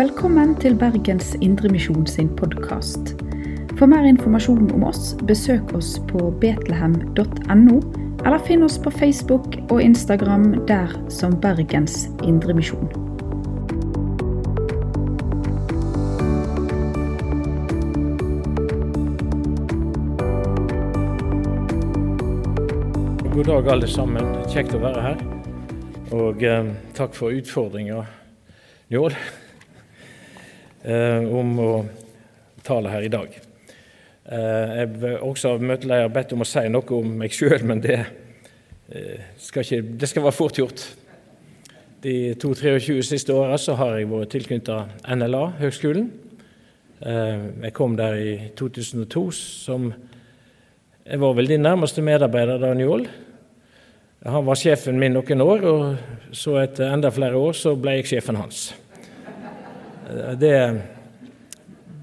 Velkommen til Bergens Indremisjon sin podkast. For mer informasjon om oss, besøk oss på betlehem.no, eller finn oss på Facebook og Instagram der som Bergens Indremisjon. God dag, alle sammen. Kjekt å være her. Og eh, takk for utfordringa, eh, om å tale her i dag. Eh, jeg vil også av møteleder bedt om å si noe om meg sjøl, men det eh, skal, ikke, det skal være fort gjort. De 22-23 siste åra har jeg vært tilknyttet NLA, høgskolen. Eh, jeg kom der i 2002 som Jeg var vel din nærmeste medarbeider Daniel. Han var sjefen min noen år, og så etter enda flere år så ble jeg sjefen hans. Det,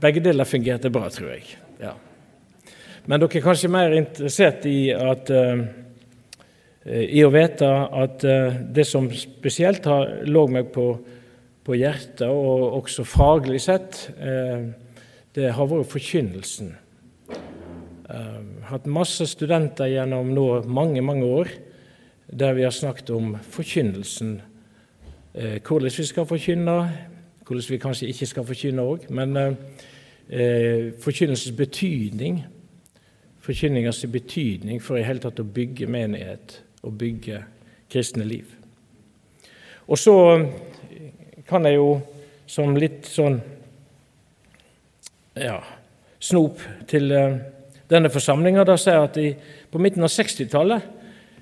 begge deler fungerte bra, tror jeg. Ja. Men dere er kanskje mer interessert i, at, uh, i å vite at uh, det som spesielt har lå meg på, på, hjertet, og også faglig sett, uh, det har vært forkynnelsen. hatt masse studenter gjennom nå mange, mange år der vi har snakket om forkynnelsen. Eh, hvordan vi skal forkynne, hvordan vi kanskje ikke skal forkynne òg. Men eh, forkynnelsens betydning, forkynningens betydning for i hele tatt å bygge menighet og bygge kristne liv. Og så kan jeg jo som litt sånn ja, snop til eh, denne forsamlinga si at i, på midten av 60-tallet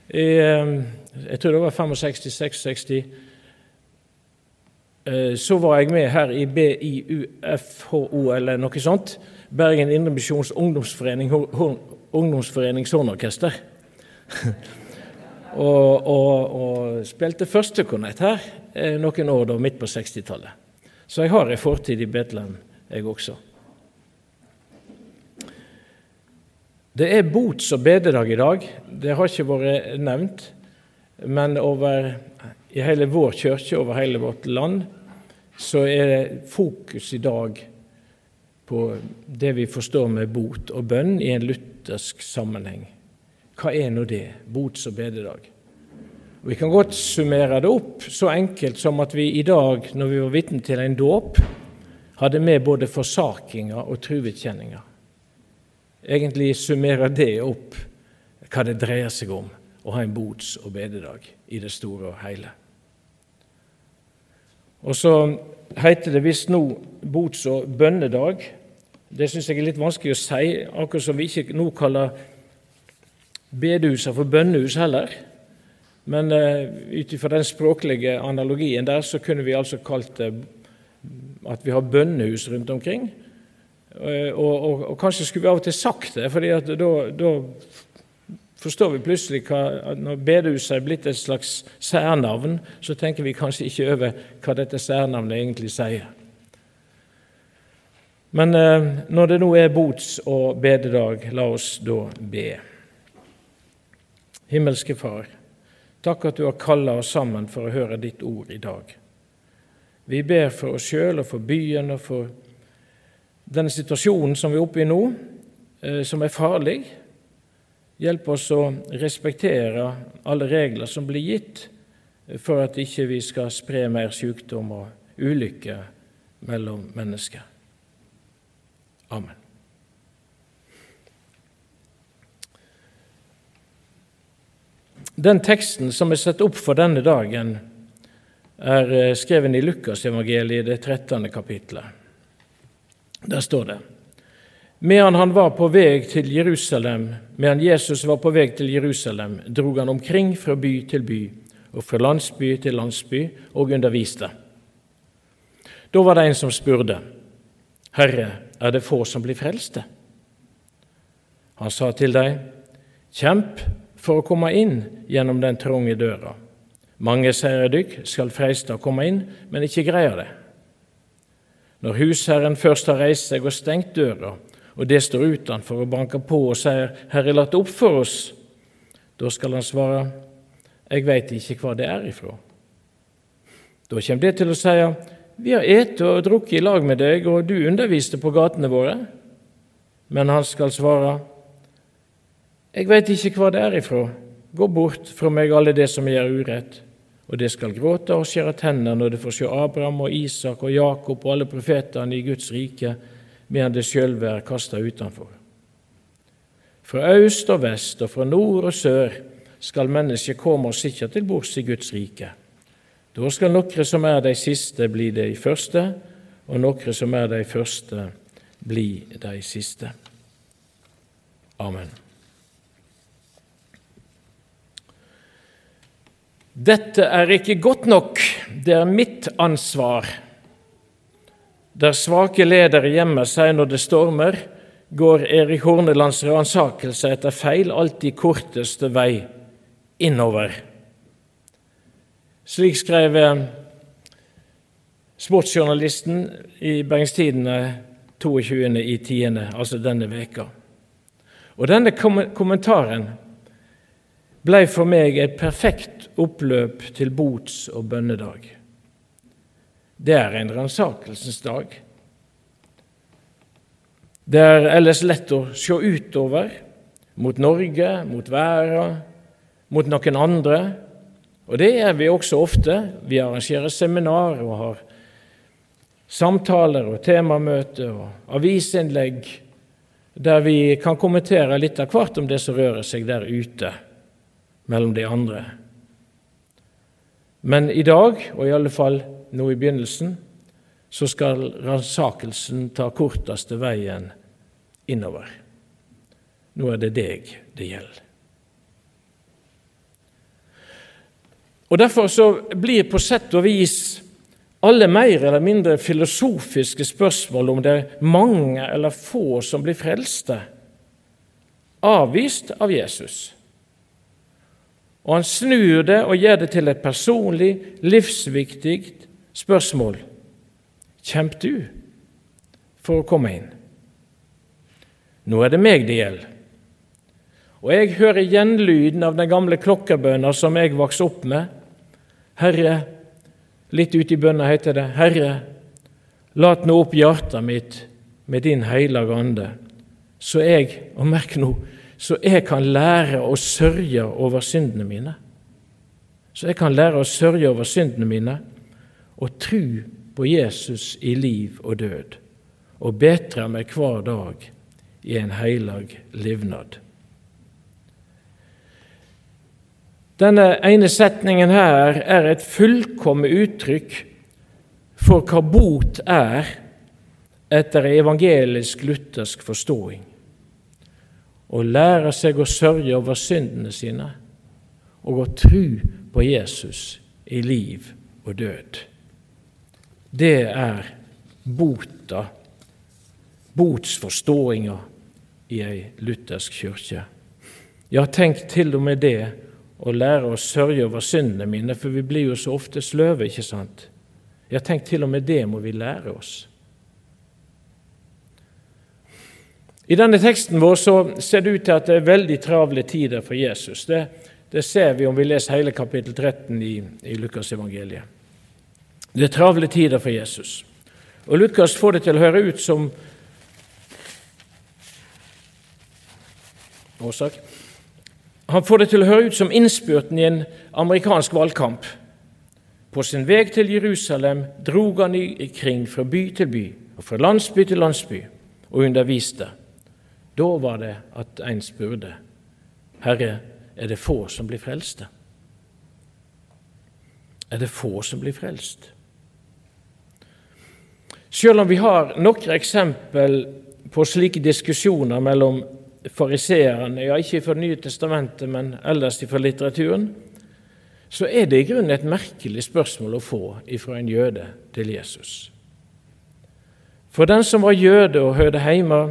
eh, jeg tror det var 65-66, eh, så var jeg med her i BIUFHO eller noe sånt. Bergen Indremisjons Ungdomsforening, Ungdomsforenings Hornorkester. og, og, og, spilte førstekornett her eh, noen år da, midt på 60-tallet. Så jeg har en fortid i Betlehem, jeg også. Det er bots- og bededag i dag. Det har ikke vært nevnt. Men over, i hele vår kirke, over hele vårt land, så er fokus i dag på det vi forstår med bot og bønn i en luthersk sammenheng. Hva er nå det? Bots- og bededag. Og vi kan godt summere det opp så enkelt som at vi i dag, når vi var vitne til en dåp, hadde med både forsakinger og truvedkjenninga. egentlig summerer det opp hva det dreier seg om å ha en bots- og bededag i det store og hele. Og så heter det visst nå bots- og bønnedag. Det syns jeg er litt vanskelig å si, akkurat som vi ikke nå kaller bedehusene for bønnehus heller. Men uh, ut ifra den språklige analogien der, så kunne vi altså kalt det at vi har bønnehus rundt omkring. Eh, og, og, og, kanskje skulle vi av og til sagt det, for da forstår vi plutselig hva, når bedehuset er blitt et slags særnavn, så tenker vi kanskje ikke over hva dette særnavnet egentlig sier. Men eh, når det nå er bots- og bededag, la oss da be. Himmelske Far, takk at du har kalla oss sammen for å høre ditt ord i dag. Vi ber for oss sjøl og for byen og for denne situasjonen som vi er oppe i nå, eh, som er farlig. Hjelp oss å respektere alle regler som blir gitt, for at ikke vi skal spre mer sykdom og ulykke mellom mennesker. Amen. Den teksten som er satt opp for denne dagen, er eh, skrevet i Lukasevangeliet, det 13. kapitlet. Der står det Medan han var på vei til Jerusalem, medan Jesus var på vei til Jerusalem, drog han omkring fra by til by og fra landsby til landsby og underviste. Da var det en som spurte, Herre, er det få som blir frelste? Han sa til dem, Kjemp for å komme inn gjennom den trange døra. Mange, sier dykk, skal freiste å komme inn, men ikke greier det. Når husherren først har reist seg og stengt døra, og det står utenfor og banker på og sier 'Herre, latt opp for oss', da skal han svare 'Jeg veit ikke hva det er ifra'. Da kommer det til å si vi har ete og drukket i lag med deg, og du underviste på gatene våre. Men han skal svare, Jeg veit ikke hva det er ifra. Gå bort fra meg, alle det som gjør urett. Og det skal gråte og skjære tenner når det får se Abraham og Isak og Jakob og alle profetene i Guds rike, medan det sjølve er kasta utenfor. Fra øst og vest og fra nord og sør skal mennesket komme og sitte til bords i Guds rike. Da skal nokre som er de siste, bli de første, og nokre som er de første, bli de siste. Amen. Dette er ikke godt nok, det er mitt ansvar. Der svake ledere gjemmer seg når det stormer, går Erik Hornelands ransakelse etter feil alltid korteste vei innover. Slik skrev eh, sportsjournalisten i Bergens Tidende 22.10., altså denne veka. Og Denne kommentaren ble for meg et perfekt oppløp til bots- og bønnedag. Det er en ransakelsens dag. Det er ellers lett å se utover, mot Norge, mot verden, mot noen andre, og det er vi også ofte. Vi arrangerer seminar og har samtaler og temamøter og avisinnlegg der vi kan kommentere litt av hvert om det som rører seg der ute mellom de andre. Men i dag, og i alle fall nå i begynnelsen, så skal ransakelsen ta korteste veien innover. Nå er det deg det gjelder. Og Derfor så blir på sett og vis alle mer eller mindre filosofiske spørsmål om det er mange eller få som blir frelste, avvist av Jesus. Og han snur det og gjør det til et personlig, livsviktig spørsmål. Kjemp du for å komme inn? Nå er det meg det gjelder. Og jeg hører gjenlyden av den gamle klokkebønna som jeg vokste opp med. Herre, litt ute i bønna heter det, Herre, lat nå opp hjertet mitt med din hellige ande, så jeg, og merk nå, så jeg kan lære å sørge over syndene mine. Så jeg kan lære å sørge over syndene mine og tru på Jesus i liv og død, og betre meg hver dag i en heilag livnad. Denne ene setningen her er et fullkomment uttrykk for hva bot er etter evangelisk-luthersk forståing. Å lære seg å sørge over syndene sine og å tru på Jesus i liv og død. Det er bota, botsforståinga i ei luthersk kyrkje. Ja, tenk til og med det å lære å sørge over syndene mine, for vi blir jo så ofte sløve, ikke sant? Jeg har tenkt til og med det må vi lære oss. I denne teksten vår så ser det ut til at det er veldig travle tider for Jesus. Det, det ser vi om vi leser hele kapittel 13 i, i Lukasevangeliet. Det er travle tider for Jesus. Og Lukas får det til å høre ut som Årsak? Han får det til å høre ut som innspurten i en amerikansk valgkamp. På sin vei til Jerusalem drog han ikring fra by til by og fra landsby til landsby og underviste. Da var det at en spurte, Herre, er det få som blir frelste? Er det få som blir frelst? Selv om vi har noen eksempel på slike diskusjoner mellom fariseerne, ja, ikke fra Nye testamentet, men ellers fra litteraturen, så er det i grunnen et merkelig spørsmål å få fra en jøde til Jesus. For den som var jøde og hørte hjemme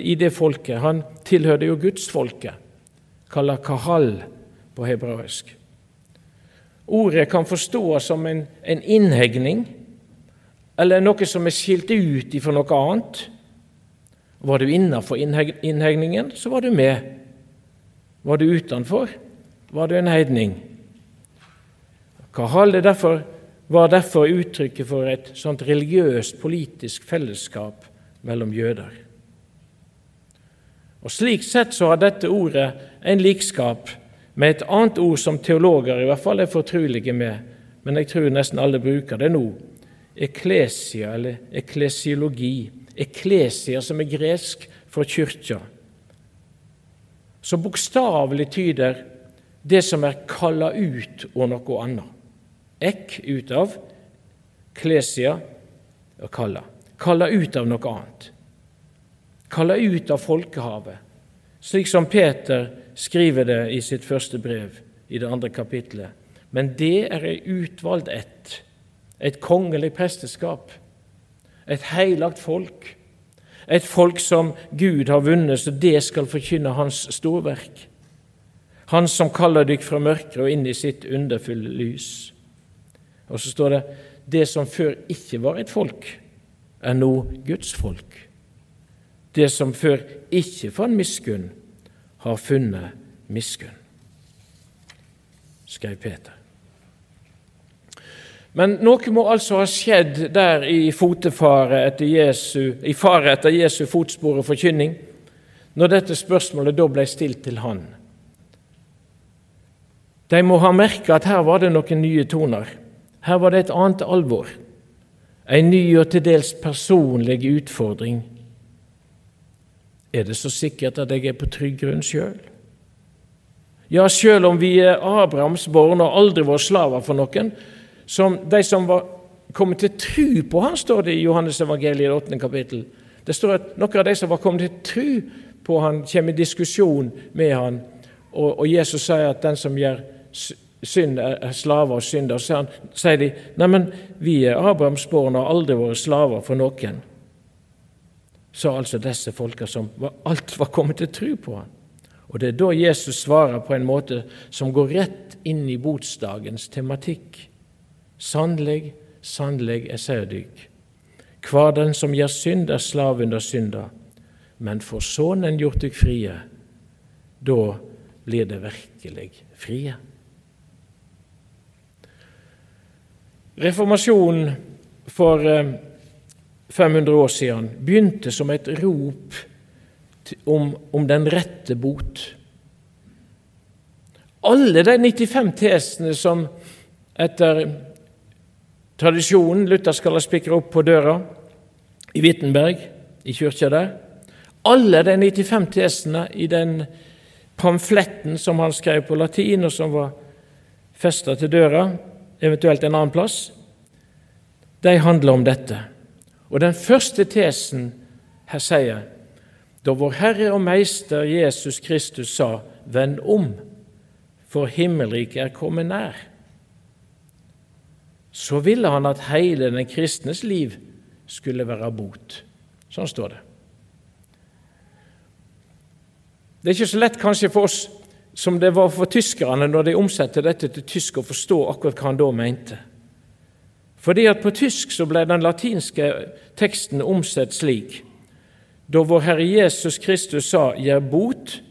i det folket, han tilhørte jo gudsfolket, kalla kahal på hebraisk. Ordet kan forstås som en, en innhegning, eller noe som er skilt ut ifra noe annet. Var du innafor innhegningen, så var du med. Var du utenfor, var du en heidning. Kahal er derfor var derfor uttrykket for et sånt religiøst, politisk fellesskap mellom jøder. Og Slik sett så har dette ordet en likskap med et annet ord som teologer i hvert fall er fortrolige med, men jeg tror nesten alle bruker det nå. Eklesia, eller eklesiologi. Eklesia, som er gresk for kyrkja. Som bokstavelig tyder det som er kalla ut og noe annet. Ek ut av, klesia og kalla. Kalla ut av noe annet. Kalla ut av folkehavet, slik som Peter skriver det i sitt første brev i det andre kapitlet. Men det er ei utvalgt ett, et kongelig presteskap, et heilagt folk, et folk som Gud har vunnet, så det skal forkynne Hans storverk. Han som kaller dykk fra mørket og inn i sitt underfulle lys. Og så står det det som før ikke var et folk, er nå Guds folk. Det som før ikke fant miskunn, har funnet miskunn, skrev Peter. Men noe må altså ha skjedd der i fotefare etter Jesu, i fare etter Jesu fotspor og forkynning, når dette spørsmålet da ble stilt til han. De må ha merka at her var det noen nye toner. Her var det et annet alvor. En ny og til dels personlig utfordring. Er det så sikkert at jeg er på trygg grunn sjøl? Ja, sjøl om vi er Abrahams barn og aldri vår slaver for noen, som de som var kommet til tru på han, står det i Johannes evangeliet 8. kapittel. Det står at noen av de som var kommet til tru på han, kommer i diskusjon med han, og, og Jesus sier at den som gjør synd er slaver og synder. Så sier de neimen, vi er Abrahams barn og har aldri vært slaver for noen. Sa altså disse folka som alt var kommet til tru på han. Og Det er da Jesus svarer på en måte som går rett inn i botsdagens tematikk. Sannelig, sannelig, jeg sier hver den som gjør synd, er slav under synda, men får Sønnen gjort dykk frie, da blir det virkelig frie. Reformasjonen for 500 eh, år siden begynte som et rop om, om den rette bot. Alle de 95 tesene som etter tradisjonen Luther skal ha spikra opp på døra i Wittenberg, i kyrkja der, alle de 95 tesene i den pamfletten som han skrev på latin, og som var festa til døra, eventuelt en annen plass, de handler om dette. Og den første tesen her sier da vår Herre og Meister Jesus Kristus sa:" Vend om, for himmelriket er kommet nær. Så ville han at hele den kristnes liv skulle være bot. Sånn står det. Det er ikke så lett kanskje for oss som det var for tyskerne når de omsatte dette til tysk, å forstå akkurat hva han da mente. Fordi at på tysk så ble den latinske teksten omsett slik Da vår Herre Jesus Kristus sa 'gjer bot',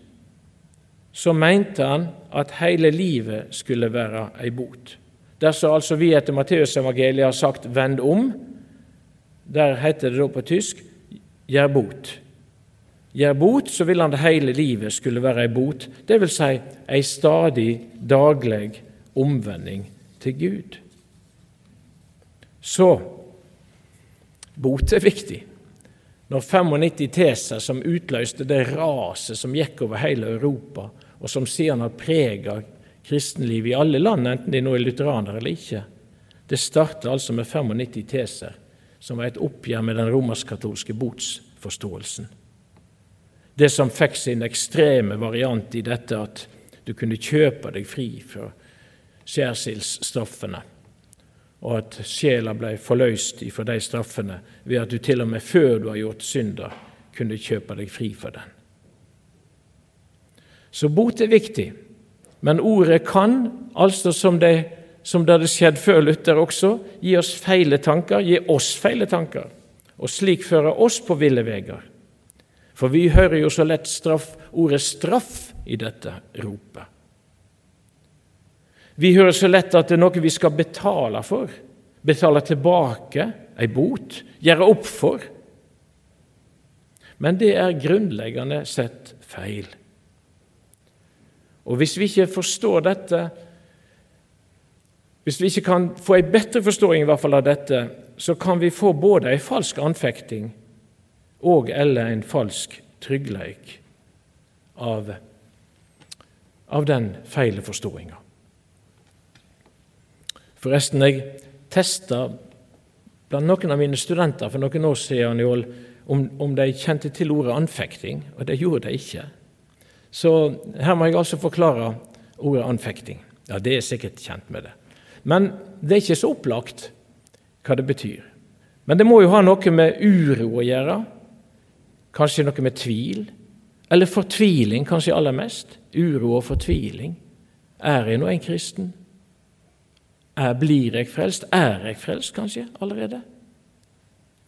så mente han at hele livet skulle være ei bot. Dersom altså vi etter Matteusevangeliet har sagt 'vend om', der heter det da på tysk 'gjer bot' gjør bot, så vil han det hele livet skulle være ei bot, dvs. Si ei stadig, daglig omvending til Gud. Så bot er viktig. Når 95 teser som utløste det raset som gikk over hele Europa, og som siden har prega kristenlivet i alle land, enten de nå er lutheranere eller ikke, det starter altså med 95 teser, som var et oppgjør med den romersk-katolske botsforståelsen. Det som fikk sin ekstreme variant i dette at du kunne kjøpe deg fri fra skjærsildsstraffene, og at sjela ble forløst fra de straffene ved at du til og med før du har gjort synder, kunne kjøpe deg fri for den. Så bot er viktig, men ordet kan, altså som det, som det hadde skjedd før Luther også, gi oss feile tanker, gi oss feile tanker, og slik føre oss på ville veier. For vi hører jo så lett straff, ordet 'straff' i dette ropet. Vi hører så lett at det er noe vi skal betale for, betale tilbake ei bot, gjøre opp for. Men det er grunnleggende sett feil. Og Hvis vi ikke forstår dette, hvis vi ikke kan få en bedre forståing i hvert fall av dette, så kan vi få både en falsk anfekting og eller en falsk tryggleik av, av den feile forståinga. Forresten, jeg testa blant noen av mine studenter for noen år siden om, om de kjente til ordet anfekting, og det gjorde de ikke. Så her må jeg altså forklare ordet anfekting. Ja, det er sikkert kjent med det. Men det er ikke så opplagt hva det betyr. Men det må jo ha noe med uro å gjøre. Kanskje noe med tvil. Eller fortviling, kanskje aller mest. Uro og fortviling. Er jeg nå en kristen? Er, blir jeg frelst? Er jeg frelst, kanskje, allerede?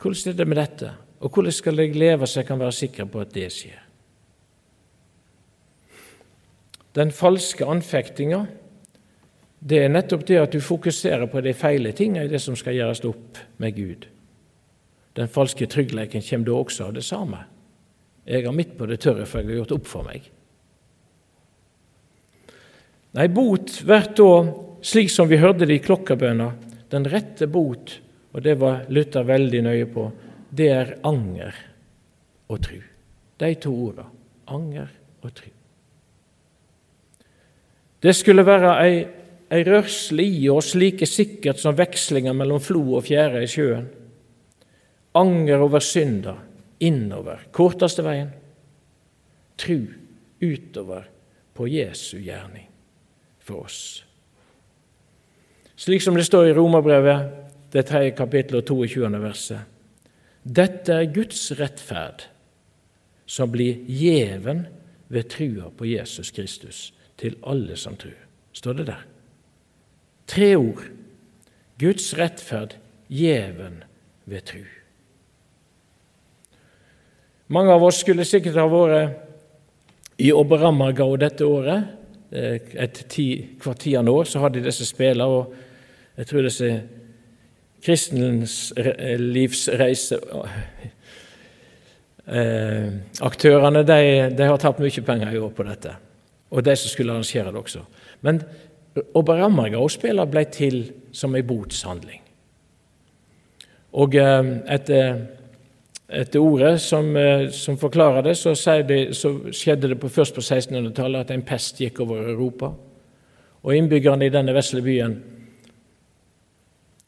Hvordan er det med dette? Og hvordan skal jeg leve så jeg kan være sikker på at det skjer? Den falske anfektinga, det er nettopp det at du fokuserer på de feile tinga i det som skal gjøres opp med Gud. Den falske tryggheten kommer da også av det samme. Jeg har midt på det tørre, for jeg har gjort opp for meg. Nei, bot blir da, slik som vi hørte det i klokkebønna, den rette bot, og det var Luther veldig nøye på, det er anger og tru. De to orda. Anger og tru. Det skulle være ei, ei rørsle i oss like sikkert som vekslinga mellom flo og fjære i sjøen. Anger over synda, innover, korteste veien. Tru utover på Jesu gjerning for oss. Slik som det står i Romerbrevet, det tredje kapittelet og 22. verset. Dette er Guds rettferd, som blir gjeven ved trua på Jesus Kristus til alle som tror. Står det der. Tre ord. Guds rettferd, gjeven ved tru. Mange av oss skulle sikkert ha vært i Oberammergau dette året. Et ti, hvert tiende år så hadde de disse spillene, og jeg tror disse kristenens livsreise eh, de, de har tapt mye penger i år på dette og de som skulle arrangere det også. Men Oberammergau-spillet ble til som en botshandling. Og eh, etter, etter ordet som, eh, som, forklarer det, så, det, så skjedde det på, først på 1600-tallet at en pest gikk over Europa. Og innbyggerne i denne vesle byen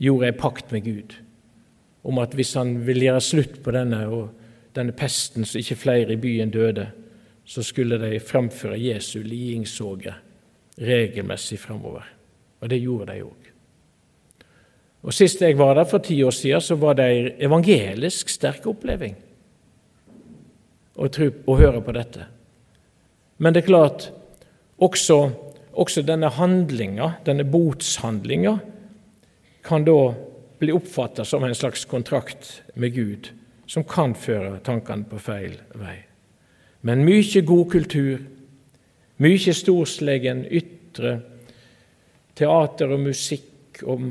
gjorde en pakt med Gud om at hvis han ville gjøre slutt på denne, denne pesten så ikke flere i byen døde, så skulle de framføre Jesu liingsoge regelmessig framover. Og det gjorde de òg. Og Sist jeg var der, for ti år siden, så var det ei evangelisk sterk oppleving å, tro, å høre på dette. Men det er klart, også, også denne handlinga, denne botshandlinga, kan da bli oppfatta som en slags kontrakt med Gud, som kan føre tankene på feil vei. Men mye god kultur, mye storslegen ytre teater og musikk og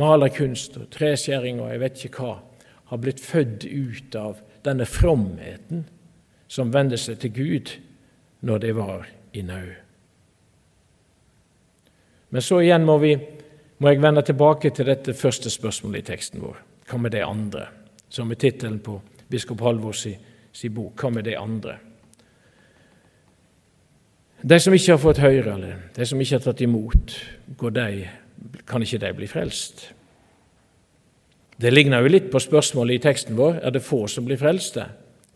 malerkunst og treskjæring og jeg vet ikke hva, har blitt født ut av denne fromheten som vendte seg til Gud når de var i nød. Men så igjen må, vi, må jeg vende tilbake til dette første spørsmålet i teksten vår. Hva med det andre? Som er tittelen på biskop Halvors si, si bok. Hva med det andre? De som ikke har fått høre, eller de som ikke har tatt imot, de, kan ikke de bli frelst? Det ligner jo litt på spørsmålet i teksten vår er det få som blir frelste,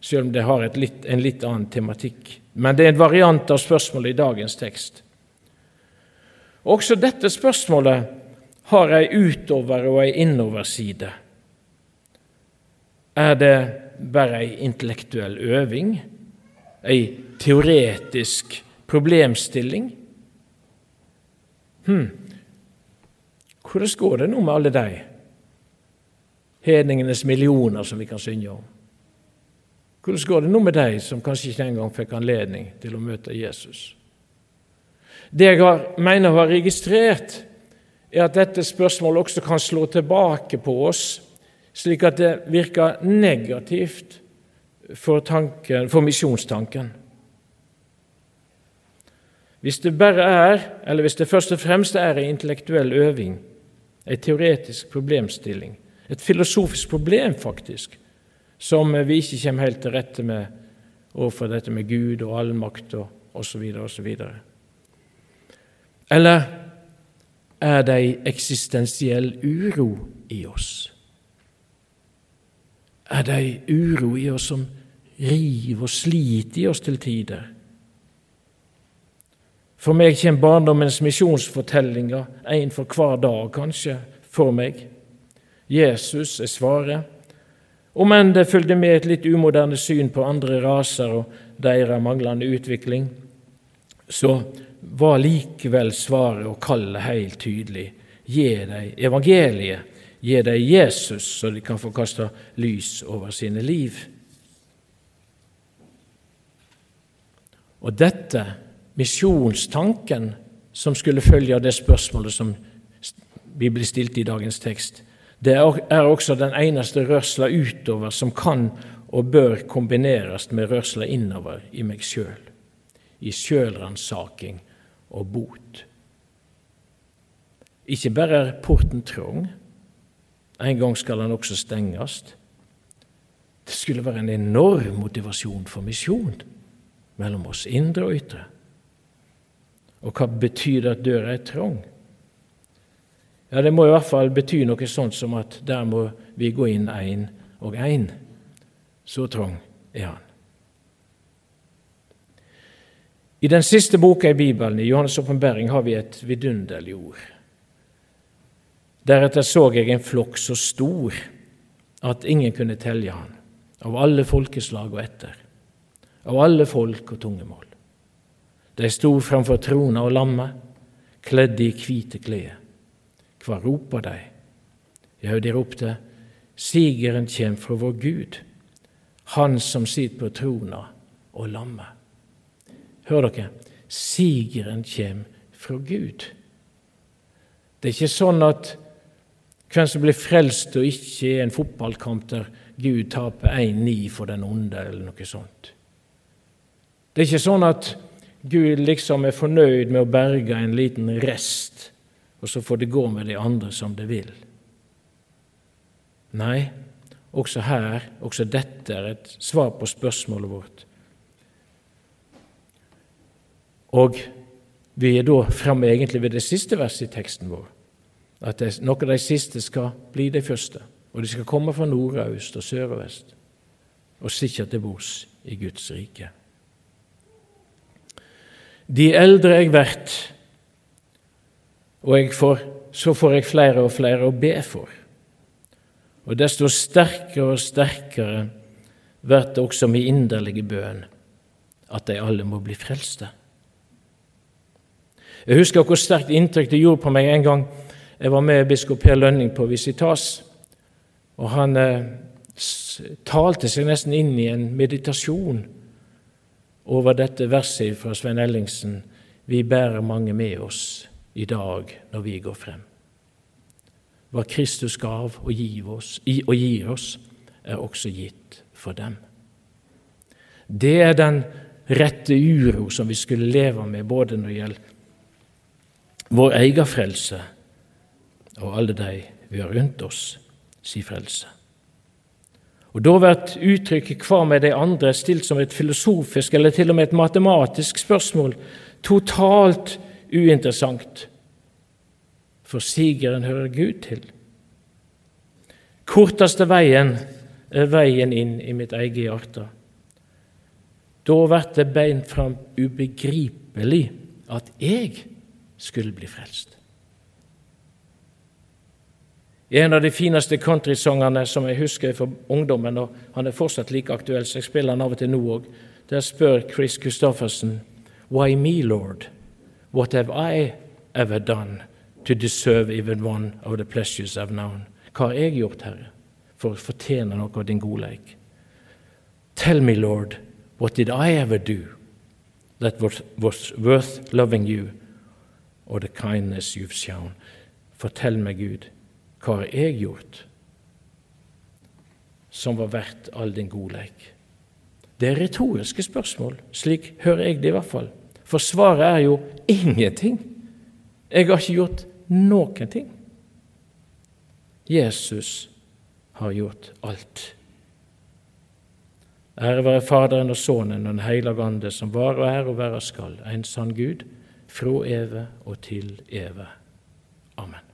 selv om det har litt, en litt annen tematikk. Men det er en variant av spørsmålet i dagens tekst. Også dette spørsmålet har ei utover- og ei innoverside. Er det bare ei intellektuell øving, ei teoretisk problemstilling. Hm. Hvordan går det nå med alle de hedningenes millioner som vi kan synge om? Hvordan går det nå med de som kanskje ikke engang fikk anledning til å møte Jesus? Det jeg har, mener å ha registrert, er at dette spørsmålet også kan slå tilbake på oss, slik at det virker negativt for, tanken, for misjonstanken. Hvis det bare er, eller hvis det først og fremst er en intellektuell øving, en teoretisk problemstilling, et filosofisk problem, faktisk, som vi ikke kommer helt til rette med overfor dette med Gud og allmakt og osv. osv. Eller er det ei eksistensiell uro i oss? Er det ei uro i oss som river og sliter i oss til tider? For meg kommer barndommens misjonsfortellinger, en for hver dag kanskje, for meg. Jesus er svaret, om enn det fulgte med et litt umoderne syn på andre raser og deres manglende utvikling, så var likevel svaret og kallet helt tydelig. Gi dem evangeliet, gi dem Jesus, så de kan få kaste lys over sine liv. Og dette, misjonstanken, som skulle følge av det spørsmålet som vi blir stilt i dagens tekst, det er også den eneste rørsla utover som kan og bør kombineres med rørsla innover i meg sjøl, i sjølransaking og bot. Ikke bare er porten trang, en gang skal den også stenges. Det skulle være en enorm motivasjon for misjon mellom oss indre og ytre. Og hva betyr det at døra er trang? Ja, Det må i hvert fall bety noe sånt som at der må vi gå inn én og én. Så trang er han. I den siste boka i Bibelen, i Johannes' åpenbaring, har vi et vidunderlig ord. Deretter så jeg en flokk så stor at ingen kunne telje han, av alle folkeslag og etter, av alle folk og tungemål. De sto framfor trona og lammet, kledde i hvite klær. Hva roper de? Ja, de ropte, Sigeren kjem fra vår Gud, Han som sitter på trona og lammet. Hør dere, sigeren kjem fra Gud. Det er ikke sånn at hvem som blir frelst og ikke er en fotballkamp der Gud taper 1-9 for den onde, eller noe sånt. Det er ikke sånn at Gud liksom er fornøyd med å berge en liten rest, og så får det gå med de andre som det vil. Nei, også her, også dette er et svar på spørsmålet vårt. Og vi er da framme egentlig ved det siste verset i teksten vår, at noen av de siste skal bli de første. Og de skal komme fra nord og øst og sør og vest og sikkert til bords i Guds rike. De eldre jeg blir, og får, så får jeg flere og flere å be for. Og desto sterkere og sterkere blir det også min inderlige bønn at de alle må bli frelste. Jeg husker hvor sterkt inntrykk det gjorde på meg en gang jeg var med biskop Per Lønning på visitas. Og han eh, talte seg nesten inn i en meditasjon over dette verset fra Svein Ellingsen Vi bærer mange med oss i dag når vi går frem. Hva Kristus gav og gir oss, og gir oss er også gitt for dem. Det er den rette uro som vi skulle leve med, både når det gjelder vår egen frelse og alle de vi har rundt oss, si frelse. Og Da blir uttrykket 'hva med de andre' stilt som et filosofisk eller til og med et matematisk spørsmål, totalt uinteressant, for sigeren hører Gud til. Korteste veien er veien inn i mitt eget hjerte. Da blir det beint fram ubegripelig at jeg skulle bli frelst. I en av de fineste countrysangene som jeg husker fra ungdommen, og han er fortsatt like aktuell, så jeg spiller han av og til nå òg, der spør Chris Christoffersen Why me, Lord? What have I ever done to deserve even one of the pleasures I've known? Hva har jeg gjort, Herre, for å fortjene noe av din godleik? Tell me, Lord, what did I ever do that was, was worth loving you or the kindness you've shown. Fortell meg, Gud, hva har jeg gjort som var verdt all din godleik? Det er retoriske spørsmål, slik hører jeg det i hvert fall. For svaret er jo ingenting. Jeg har ikke gjort noen ting. Jesus har gjort alt. Ære være Faderen og Sønnen og Den hellige Ande, som var og er og være skal, en sann Gud, fra evig og til evig. Amen.